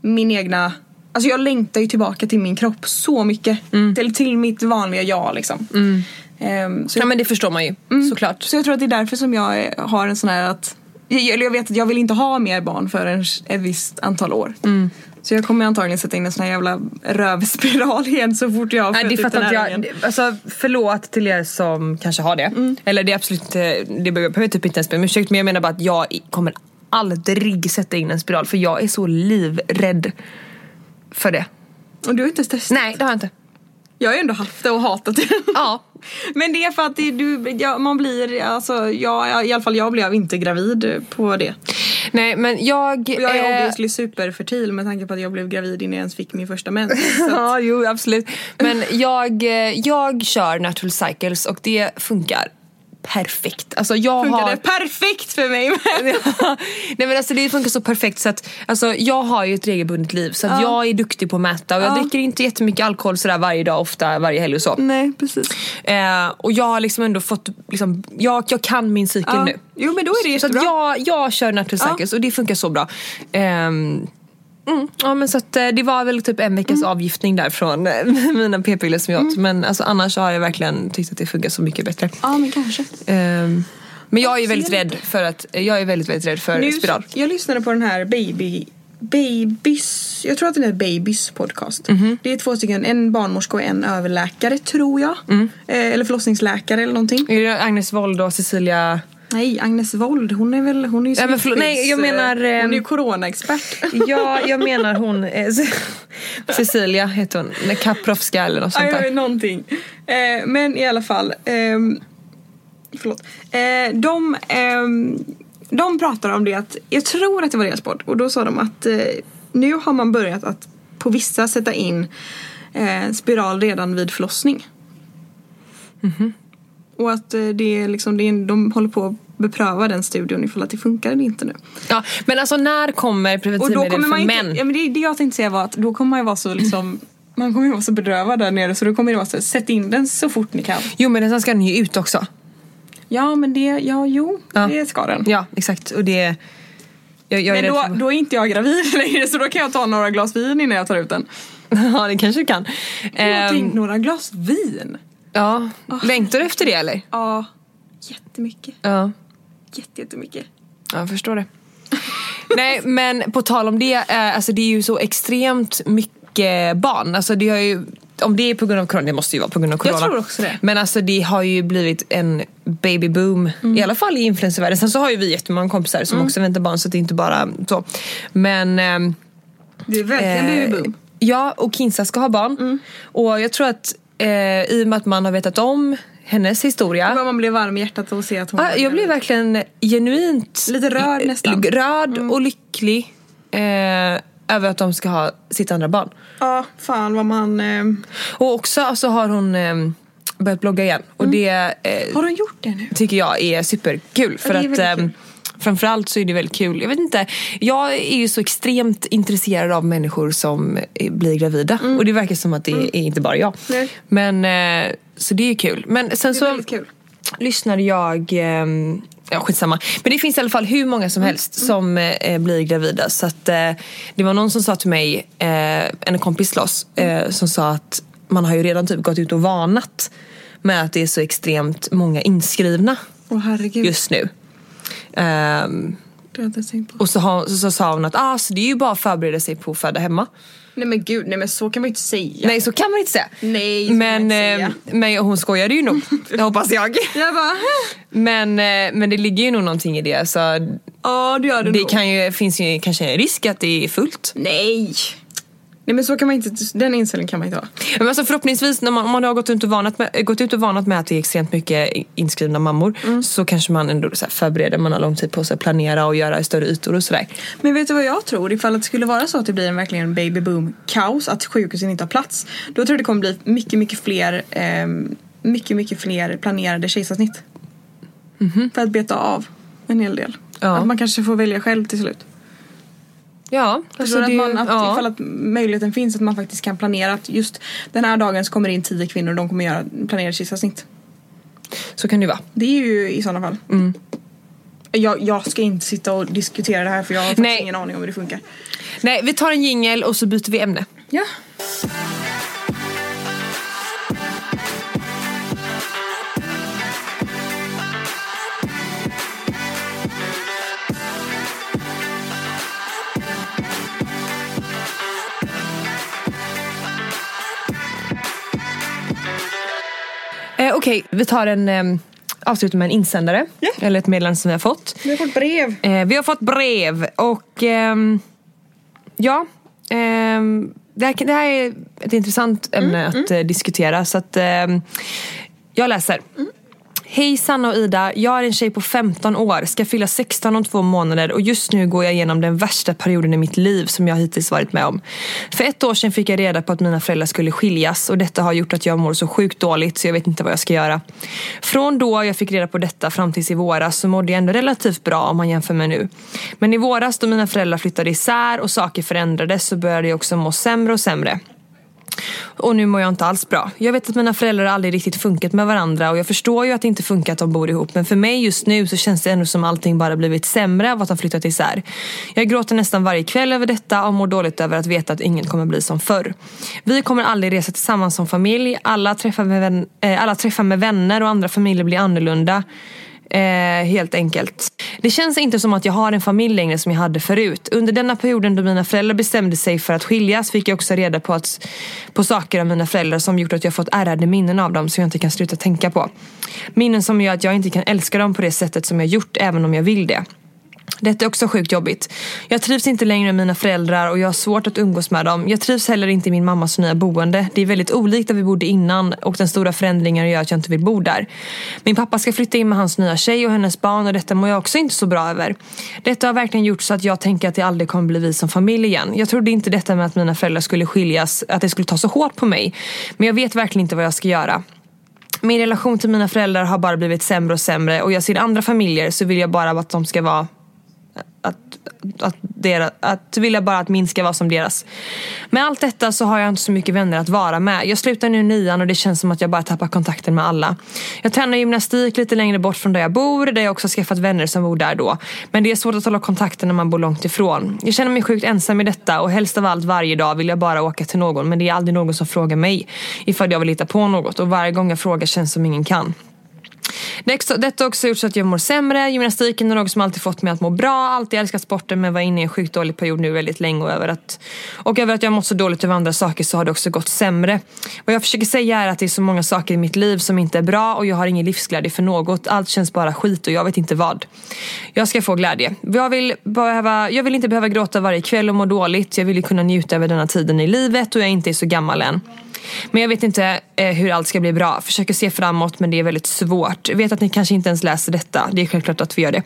min egna... Alltså jag längtar ju tillbaka till min kropp så mycket. Till, till mitt vanliga jag liksom. Ehm, så ja men det förstår man ju såklart. så jag tror att det är därför som jag har en sån här att jag, eller jag vet att jag vill inte ha mer barn förrän ett visst antal år. Mm. Så jag kommer antagligen sätta in en sån här jävla rövspiral igen så fort jag har Nej, fött det fattar den inte här jag. Alltså, förlåt till er som kanske har det. Eller det är absolut inte, det behöver typ inte ens be om ursäkt men jag menar bara att jag kommer aldrig sätta in en spiral för jag är så livrädd för det. Och du har inte ens testat? Nej det har jag inte. Jag har ju ändå haft det och hatat det. Ja. Men det är för att det, du, ja, man blir, alltså jag, i alla fall jag blev inte gravid på det. Nej men jag... Och jag är eh, obviously superfertil med tanke på att jag blev gravid innan jag ens fick min första mens. Att, Ja, jo absolut. Men jag, eh, jag kör natural cycles och det funkar perfekt. Alltså jag funkar har... det perfekt för mig med. Nej men alltså det funkar så perfekt så att alltså, jag har ju ett regelbundet liv så att jag är duktig på att mäta och jag Ja. dricker inte jättemycket alkohol sådär varje dag, ofta varje helg och så. Nej precis. Eh, och jag har liksom ändå fått, liksom, jag, jag kan min cykel Ja. nu. Jo men då är det Så att jättebra. jag, jag kör natural Ja. cycles och det funkar så bra. Ehm, mm, ja men så att eh, det var väl typ en veckas Mm. avgiftning där från eh, mina p-piller som jag åt. Men alltså, annars har jag verkligen tyckt att det funkar så mycket bättre. Ja men kanske. Ehm, men jag är väldigt rädd för att, jag är väldigt väldigt rädd för Nu, spiral. jag lyssnade på den här baby Babys, jag tror att den är Babys podcast. Mhm. Det är två stycken, en barnmorska och en överläkare tror jag. Mm. Eh, eller förlossningsläkare eller någonting. Är det Agnes Wold och Cecilia Nej, Agnes Wold, hon är väl, hon är ju Ja, men förlåt, nej, jag smittskydds- menar, Hon är ju ehm, coronaexpert. Ja, jag menar hon, eh, Cecilia heter hon, Kaprovska eller något Ja, sånt där. vet någonting. Eh, men i alla fall. ehm, förlåt. Eh, de, ehm, de pratar om det att, jag tror att det var deras podd, och då sa de att eh, nu har man börjat att på vissa sätta in eh, spiral redan vid förlossning. Mhm. Och att eh, det är liksom, det är, de håller på att bepröva den studien ifall att det funkar eller inte nu. Ja, men alltså när kommer preventivmedel kommer för inte, män? ja, men det, det jag tänkte säga var att då kommer man ju vara så liksom man kommer ju vara så bedrövad där nere så då kommer det vara så sätt in den så fort ni kan. Jo men sen ska den ju ut också. Ja men det, ja jo, Ja. det ska den. Ja exakt och det... Jag, jag Men då, för- då är inte jag gravid längre så då kan jag ta några glas vin innan jag tar ut den. ja det kanske du kan. Jag Ehm, tänkte, några glas vin? Ja, längtar du efter det eller? Ja, jättemycket. Ja. Jätte, jättemycket. Ja, jag förstår det. Nej, men på tal om det, eh, alltså det är ju så extremt mycket barn. Alltså det har ju, om det är på grund av corona, det måste ju vara på grund av corona. Jag tror också det. Men alltså det har ju blivit en babyboom, i alla fall i influencervärlden. Sen så har ju vi jättemånga kompisar som också väntar barn så det är inte bara så. Men ehm, Det är verkligen Eh, babyboom. Ja, och Kinsa ska ha barn. Och jag tror att eh, i och med att man har vetat om hennes historia. Bara man blir varm i hjärtat och ser att hon Ja, är jag blev verkligen genuint Lite rörd nästan. rörd och lycklig eh, över att de ska ha sitt andra barn. Ja, fan vad man... Eh, Och också alltså, har hon eh, börjat blogga igen. Och det eh, har de gjort det nu? tycker jag är superkul. För är att kul. Framförallt så är det väldigt kul. Jag vet inte, jag är ju så extremt intresserad av människor som eh, blir gravida. Och det verkar som att det är inte bara jag. Nej. Men så så det är kul. Men sen så kul. lyssnade jag, ehm, ja skitsamma. Men det finns i alla fall hur många som helst som eh, blir gravida. Så att eh, det var någon som sa till mig, eh, en kompis till oss, eh, som sa att man har ju redan typ gått ut och varnat med att det är så extremt många inskrivna herregud. just nu. På. och så, har, så, så sa hon att ah, så det är ju bara att förbereda sig på att föda hemma. Nej men gud, nej men så kan man ju inte säga. Nej så kan man inte säga. Nej, men, inte säga. eh, men hon skojade ju nog, det hoppas jag. Jag bara, Men, eh, men det ligger ju nog någonting i det. Så ja det gör det, det nog. kan ju, finns ju kanske en risk att det är fullt. Nej. Nej men så kan man inte, den inställningen kan man inte ha. Men alltså förhoppningsvis när man, om man har gått ut, och varnat med, gått ut och varnat med att det är extremt mycket inskrivna mammor Mm. så kanske man ändå så här förbereder, man har lång tid på sig att planera och göra större ytor och sådär. Men vet du vad jag tror? Ifall det skulle vara så att det blir en verkligen baby boom kaos, att sjukhusen inte har plats. Då tror jag det kommer bli mycket, mycket fler ehm, mycket, mycket fler planerade kejsarsnitt. För att beta av en hel del. Ja. Att man kanske får välja själv till slut. Ja, du? det- att man, att ja. ifall att möjligheten finns att man faktiskt kan planera att just den här dagen så kommer det in tio kvinnor och de kommer göra planerade kejsarsnitt. Så kan det ju vara. Det är ju i sådana fall. Mm. Jag, jag ska inte sitta och diskutera det här för jag har faktiskt Nej. ingen aning om hur det funkar. Nej, vi tar en jingel och så byter vi ämne. Ja. Eh, Okej, vi tar en eh, avslutar med en insändare. Ja. Eller ett meddelande som vi har fått. Vi har fått brev. Eh, vi har fått brev och ehm, ja, ehm, det, här, det här är ett intressant ämne att eh, diskutera så att ehm, jag läser. Hej Sanna och Ida, jag är en tjej på 15 år, ska fylla 16 om två månader och just nu går jag igenom den värsta perioden i mitt liv som jag hittills varit med om. För ett år sedan fick jag reda på att mina föräldrar skulle skiljas och detta har gjort att jag mår så sjukt dåligt så jag vet inte vad jag ska göra. Från då jag fick reda på detta fram tills i våras så mådde jag ändå relativt bra om man jämför med nu. Men i våras då mina föräldrar flyttade isär och saker förändrades så började jag också må sämre och sämre. Och nu mår jag inte alls bra. Jag vet att mina föräldrar aldrig riktigt funkat med varandra och jag förstår ju att det inte funkar att de bor ihop. Men för mig just nu så känns det ändå som allting bara blivit sämre av att de flyttat isär. Jag gråter nästan varje kväll över detta och mår dåligt över att veta att ingen kommer bli som förr. Vi kommer aldrig resa tillsammans som familj. Alla träffar med, vän, eh, alla träffar med vänner och andra familjer blir annorlunda. Eh, helt enkelt. Det känns inte som att jag har en familj längre som jag hade förut. Under denna perioden då mina föräldrar bestämde sig för att skiljas fick jag också reda på, att, på saker av mina föräldrar som gjort att jag fått ärrade minnen av dem som jag inte kan sluta tänka på. Minnen som gör att jag inte kan älska dem på det sättet som jag gjort även om jag vill det. Detta är också sjukt jobbigt. Jag trivs inte längre med mina föräldrar och jag har svårt att umgås med dem. Jag trivs heller inte i min mammas nya boende. Det är väldigt olikt där vi bodde innan och den stora förändringen gör att jag inte vill bo där. Min pappa ska flytta in med hans nya tjej och hennes barn och detta mår jag också inte så bra över. Detta har verkligen gjort så att jag tänker att det aldrig kommer bli vi som familj igen. Jag trodde inte detta med att mina föräldrar skulle skiljas, att det skulle ta så hårt på mig. Men jag vet verkligen inte vad jag ska göra. Min relation till mina föräldrar har bara blivit sämre och sämre och jag ser andra familjer så vill jag bara att de ska vara att, att, deras, att vilja bara att min ska vara som deras. Med allt detta så har jag inte så mycket vänner att vara med. Jag slutar nu nian och det känns som att jag bara tappar kontakten med alla. Jag tränar gymnastik lite längre bort från där jag bor, där jag också skaffat vänner som bor där då. Men det är svårt att hålla kontakten när man bor långt ifrån. Jag känner mig sjukt ensam i detta och helst av allt varje dag vill jag bara åka till någon men det är aldrig någon som frågar mig ifall jag vill hitta på något och varje gång jag frågar känns som ingen kan. Detta har också gjort så att jag mår sämre. Gymnastiken är något som alltid fått mig att må bra. Alltid älskat sporten men var inne i en sjukt dålig period nu väldigt länge. Och över, att, och över att jag mått så dåligt över andra saker så har det också gått sämre. Vad jag försöker säga är att det är så många saker i mitt liv som inte är bra och jag har ingen livsglädje för något. Allt känns bara skit och jag vet inte vad. Jag ska få glädje. Jag vill, behöva, jag vill inte behöva gråta varje kväll och må dåligt. Jag vill ju kunna njuta över denna tiden i livet och jag är inte så gammal än. Men jag vet inte eh, hur allt ska bli bra. Försöker se framåt men det är väldigt svårt. Jag vet att ni kanske inte ens läser detta. Det är självklart att vi gör det.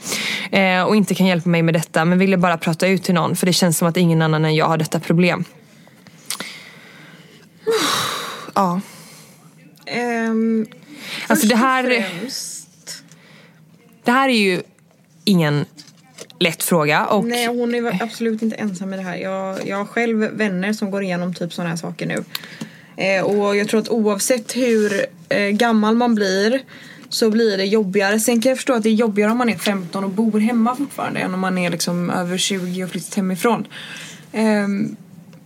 Eh, och inte kan hjälpa mig med detta. Men ville bara prata ut till någon. För det känns som att ingen annan än jag har detta problem. Ja. Um, alltså det här... Det här är ju ingen lätt fråga. Och... Nej, hon är absolut inte ensam i det här. Jag, jag har själv vänner som går igenom typ sådana här saker nu. Eh, och jag tror att oavsett hur eh, gammal man blir så blir det jobbigare. Sen kan jag förstå att det är jobbigare om man är 15 och bor hemma fortfarande än om man är liksom över 20 och flyttat hemifrån. Ehm,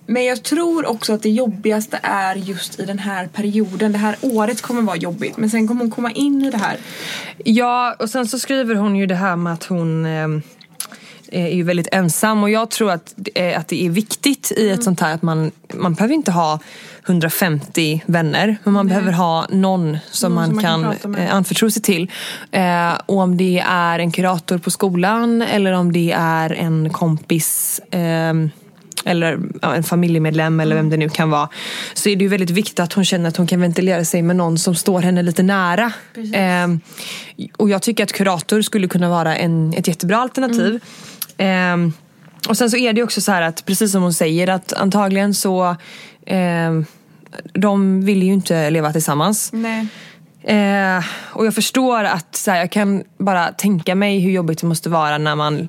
men jag tror också att det jobbigaste är just i den här perioden. Det här året kommer vara jobbigt men sen kommer hon komma in i det här. Ja och sen så skriver hon ju det här med att hon ehm, är ju väldigt ensam och jag tror att, att det är viktigt i ett mm. sånt här att man, man behöver inte ha 150 vänner men man Nej. behöver ha någon som någon man, som kan, kan eh, anförtro sig till. Eh, och om det är en kurator på skolan eller om det är en kompis eh, eller ja, en familjemedlem eller vem det nu kan vara. Så är det ju väldigt viktigt att hon känner att hon kan ventilera sig med någon som står henne lite nära. Eh, och jag tycker att kurator skulle kunna vara en, ett jättebra alternativ. Mm. Eh, och sen så är det också så här att precis som hon säger att antagligen så eh, de vill ju inte leva tillsammans. Eh, och jag förstår att så här, jag kan bara tänka mig hur jobbigt det måste vara när man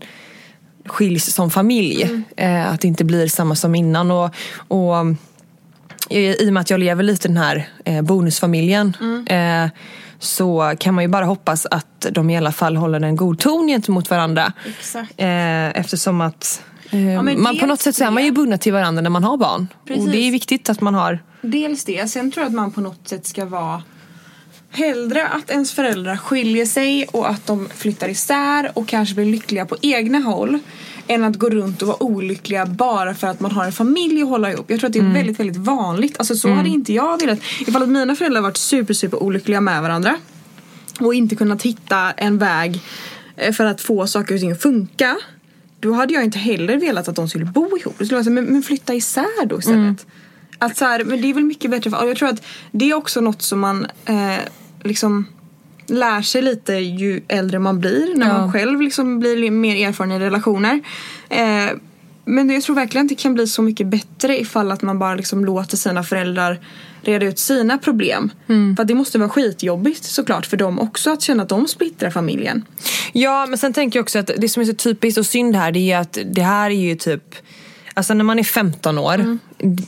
skiljs som familj. Mm. Eh, att det inte blir samma som innan. Och, och i, i och med att jag lever lite den här eh, bonusfamiljen mm. Så kan man ju bara hoppas att de i alla fall håller en god ton gentemot varandra. Eh, eftersom att eh, ja, man på något sätt så är man ju bundna till varandra när man har barn. Precis. Och det är viktigt att man har. Dels det, sen tror jag att man på något sätt ska vara Hellre att ens föräldrar skiljer sig och att de flyttar isär och kanske blir lyckliga på egna håll än att gå runt och vara olyckliga bara för att man har en familj att hålla ihop. Jag tror att det är mm. väldigt, väldigt vanligt. Alltså så mm. hade inte jag velat. Ifall att mina föräldrar varit super, super olyckliga med varandra och inte kunnat hitta en väg eh, för att få saker och ting att funka. Då hade jag inte heller velat att de skulle bo ihop. Då skulle jag säga, men, men flytta isär då istället. Mm. Att så här, men det är väl mycket bättre. För, och jag tror att det är också något som man eh, liksom lär sig lite ju äldre man blir. När ja. man själv liksom blir mer erfaren i relationer. Eh, men jag tror verkligen att det kan bli så mycket bättre ifall att man bara liksom låter sina föräldrar reda ut sina problem. Mm. För det måste vara skitjobbigt såklart för dem också att känna att de splittrar familjen. Ja men sen tänker jag också att det som är så typiskt och synd här det är att det här är ju typ Alltså när man är 15 år, mm.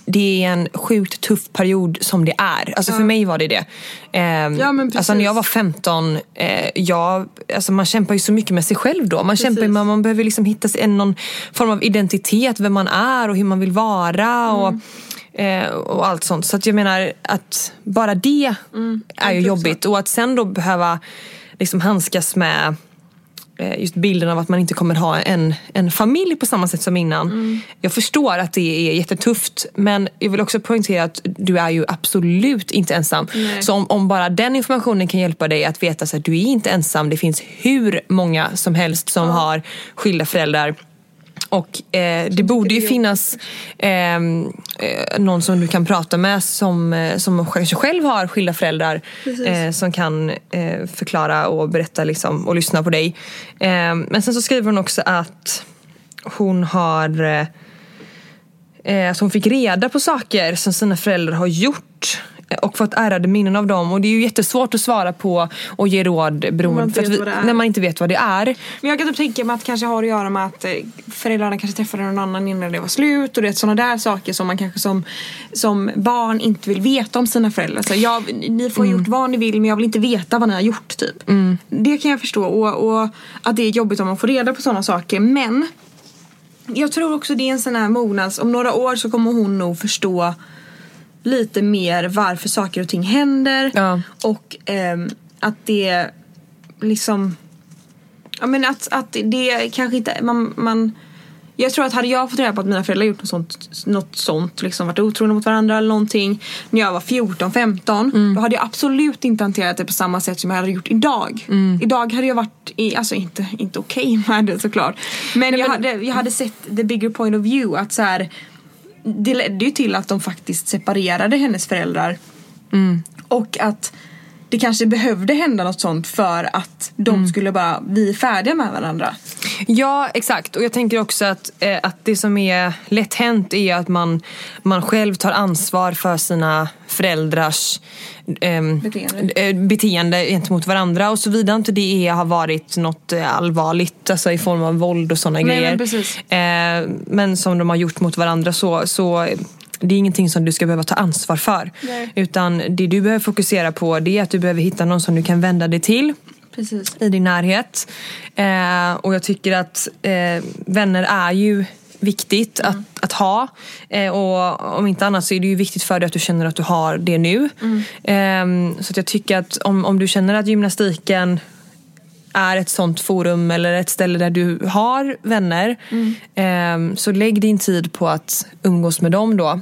det är en sjukt tuff period som det är. Alltså ja. för mig var det det. Eh, ja, alltså när jag var 15, eh, jag, alltså man kämpar ju så mycket med sig själv då. Man precis. kämpar med, man behöver liksom hitta en, någon form av identitet, vem man är och hur man vill vara. Mm. Och, eh, och allt sånt. Så att jag menar att bara det mm. är ju jobbigt. Och att sen då behöva liksom handskas med just bilden av att man inte kommer ha en, en familj på samma sätt som innan. Mm. Jag förstår att det är jättetufft men jag vill också poängtera att du är ju absolut inte ensam. Nej. Så om, om bara den informationen kan hjälpa dig att veta att du är inte ensam. Det finns hur många som helst som har skilda föräldrar. Och eh, det borde ju finnas ehm, eh, någon som du kan prata med som, eh, som kanske själv har skilda föräldrar. Eh, som kan eh, förklara och berätta liksom, och lyssna på dig. Eh, men sen så skriver hon också att hon har eh, att hon fick reda på saker som sina föräldrar har gjort och fått ärrade minnen av dem. Och det är ju jättesvårt att svara på och ge råd beroende är. när man inte vet vad det är. Men jag kan typ tänka mig att det kanske har att göra med att eh, föräldrarna kanske träffade någon annan innan det var slut och det är sådana där saker som man kanske som, som barn inte vill veta om sina föräldrar. Så jag, ni får ha gjort vad ni vill men jag vill inte veta vad ni har gjort typ. Det kan jag förstå och, och att det är jobbigt om man får reda på sådana saker men jag tror också det är en sån här mognads, om några år så kommer hon nog förstå lite mer varför saker och ting händer Ja. och ehm, att det liksom Ja men att, att det kanske inte, man, man jag tror att hade jag fått reda på att mina föräldrar gjort något sånt, något sånt liksom varit otrogna mot varandra eller någonting när jag var 14-15 då hade jag absolut inte hanterat det på samma sätt som jag hade gjort idag. Idag hade jag varit, i, alltså inte, inte okej med det såklart. Men, jag, hade, jag hade sett the bigger point of view att så här, det ledde ju till att de faktiskt separerade hennes föräldrar. Och att det kanske behövde hända något sånt för att de skulle bara, vi är färdiga med varandra. Ja, exakt. Och jag tänker också att, eh, att det som är lätt hänt är att man, man själv tar ansvar för sina föräldrars ehm, Beteende. eh, beteende gentemot varandra och så vidare inte det är, har varit något eh, allvarligt alltså i form av våld och sådana men grejer. precis. Eh, men som de har gjort mot varandra så, så det är ingenting som du ska behöva ta ansvar för. Nej. Utan det du behöver fokusera på det är att du behöver hitta någon som du kan vända dig till Precis. i din närhet. Eh, och jag tycker att eh, vänner är ju viktigt att, att ha. Eh, och om inte annat så är det ju viktigt för dig att du känner att du har det nu. Eh, så att jag tycker att om, om du känner att gymnastiken är ett sånt forum eller ett ställe där du har vänner eh, så lägg din tid på att umgås med dem då.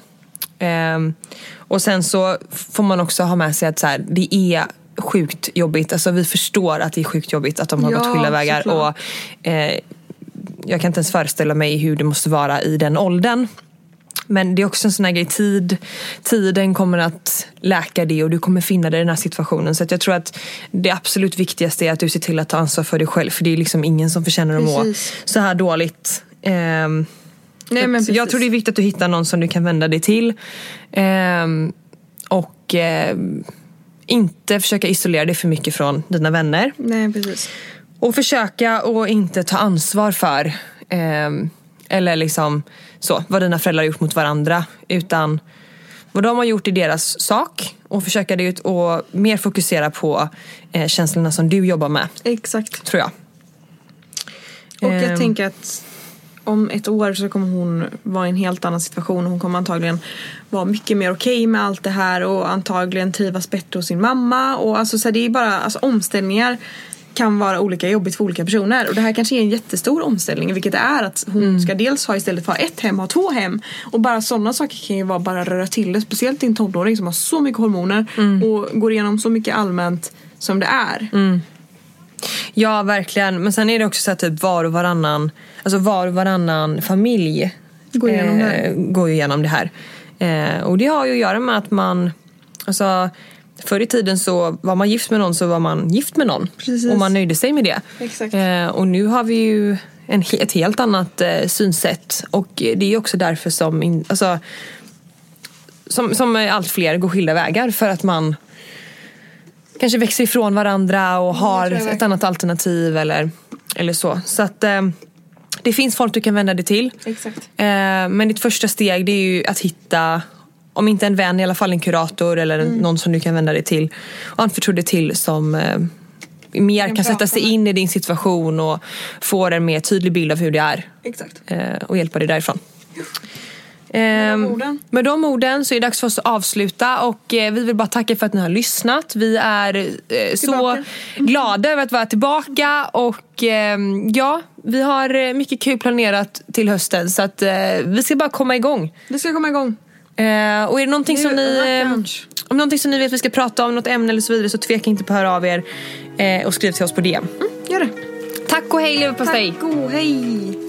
Ehm, och sen så får man också ha med sig att så här, det är sjukt jobbigt. Alltså vi förstår att det är sjukt jobbigt att de har Ja, gått skilda vägar. såklart. Och, eh, jag kan inte ens föreställa mig hur det måste vara i den åldern. Men det är också en sån här grej, tid, tiden kommer att läka det och du kommer finna dig i den här situationen. Så jag tror att det absolut viktigaste är att du ser till att ta ansvar för dig själv. För det är liksom ingen som förtjänar att må Precis. så här dåligt. Ehm, Nej, men jag tror det är viktigt att du hittar någon som du kan vända dig till. Ehm, och ehm, inte försöka isolera dig för mycket från dina vänner. Nej precis. Och försöka och inte ta ansvar för ehm, eller liksom så, vad dina föräldrar har gjort mot varandra. Utan vad de har gjort i deras sak. Och försöka det ut och mer fokusera på eh, känslorna som du jobbar med, Exakt. tror jag. Och jag Ehm. tänker att om ett år så kommer hon vara i en helt annan situation. Hon kommer antagligen vara mycket mer okej med allt det här och antagligen trivas bättre hos sin mamma. Och alltså, så det är bara alltså, omställningar kan vara olika jobbigt för olika personer och det här kanske är en jättestor omställning vilket det är att hon ska dels ha istället för ett hem ha två hem och bara sådana saker kan ju vara bara röra till det speciellt i en tonåring som har så mycket hormoner och går igenom så mycket allmänt som det är. Ja, verkligen. Men sen är det också så att typ var och varannan, alltså var och varannan familj Går igenom det eh, går igenom det här. Eh, och det har ju att göra med att man, alltså förr i tiden så var man gift med någon så var man gift med någon. Precis. Och man nöjde sig med det. Eh, och nu har vi ju en, ett helt annat eh, synsätt. Och det är också därför som, in, alltså, som, som allt fler går skilda vägar. För att man kanske växer ifrån varandra och har ett annat alternativ eller, eller så. Så att eh, det finns folk du kan vända dig till. Exakt. Eh, men ditt första steg det är ju att hitta, om inte en vän, i alla fall en kurator eller Mm. någon som du kan vända dig till. Och anförtro dig till som eh, mer Kan kan sätta sig in i din situation och få en mer tydlig bild av hur det är. Exakt. Eh, och hjälpa dig därifrån. Ehm, de orden. med de orden så är det dags för oss att avsluta och eh, vi vill bara tacka för att ni har lyssnat. Vi är eh, så Tillbaka. glada över att vara tillbaka och ehm, ja, vi har eh, mycket kul planerat till hösten så att vi ska bara komma igång. Det ska komma igång. Och är det någonting som ni, eh, lunch. om någonting som ni vet vi ska prata om, något ämne eller så vidare så tveka inte på att höra av er och skriv till oss på DM. Gör det. Tack och hej leverpastej! Tack och hej.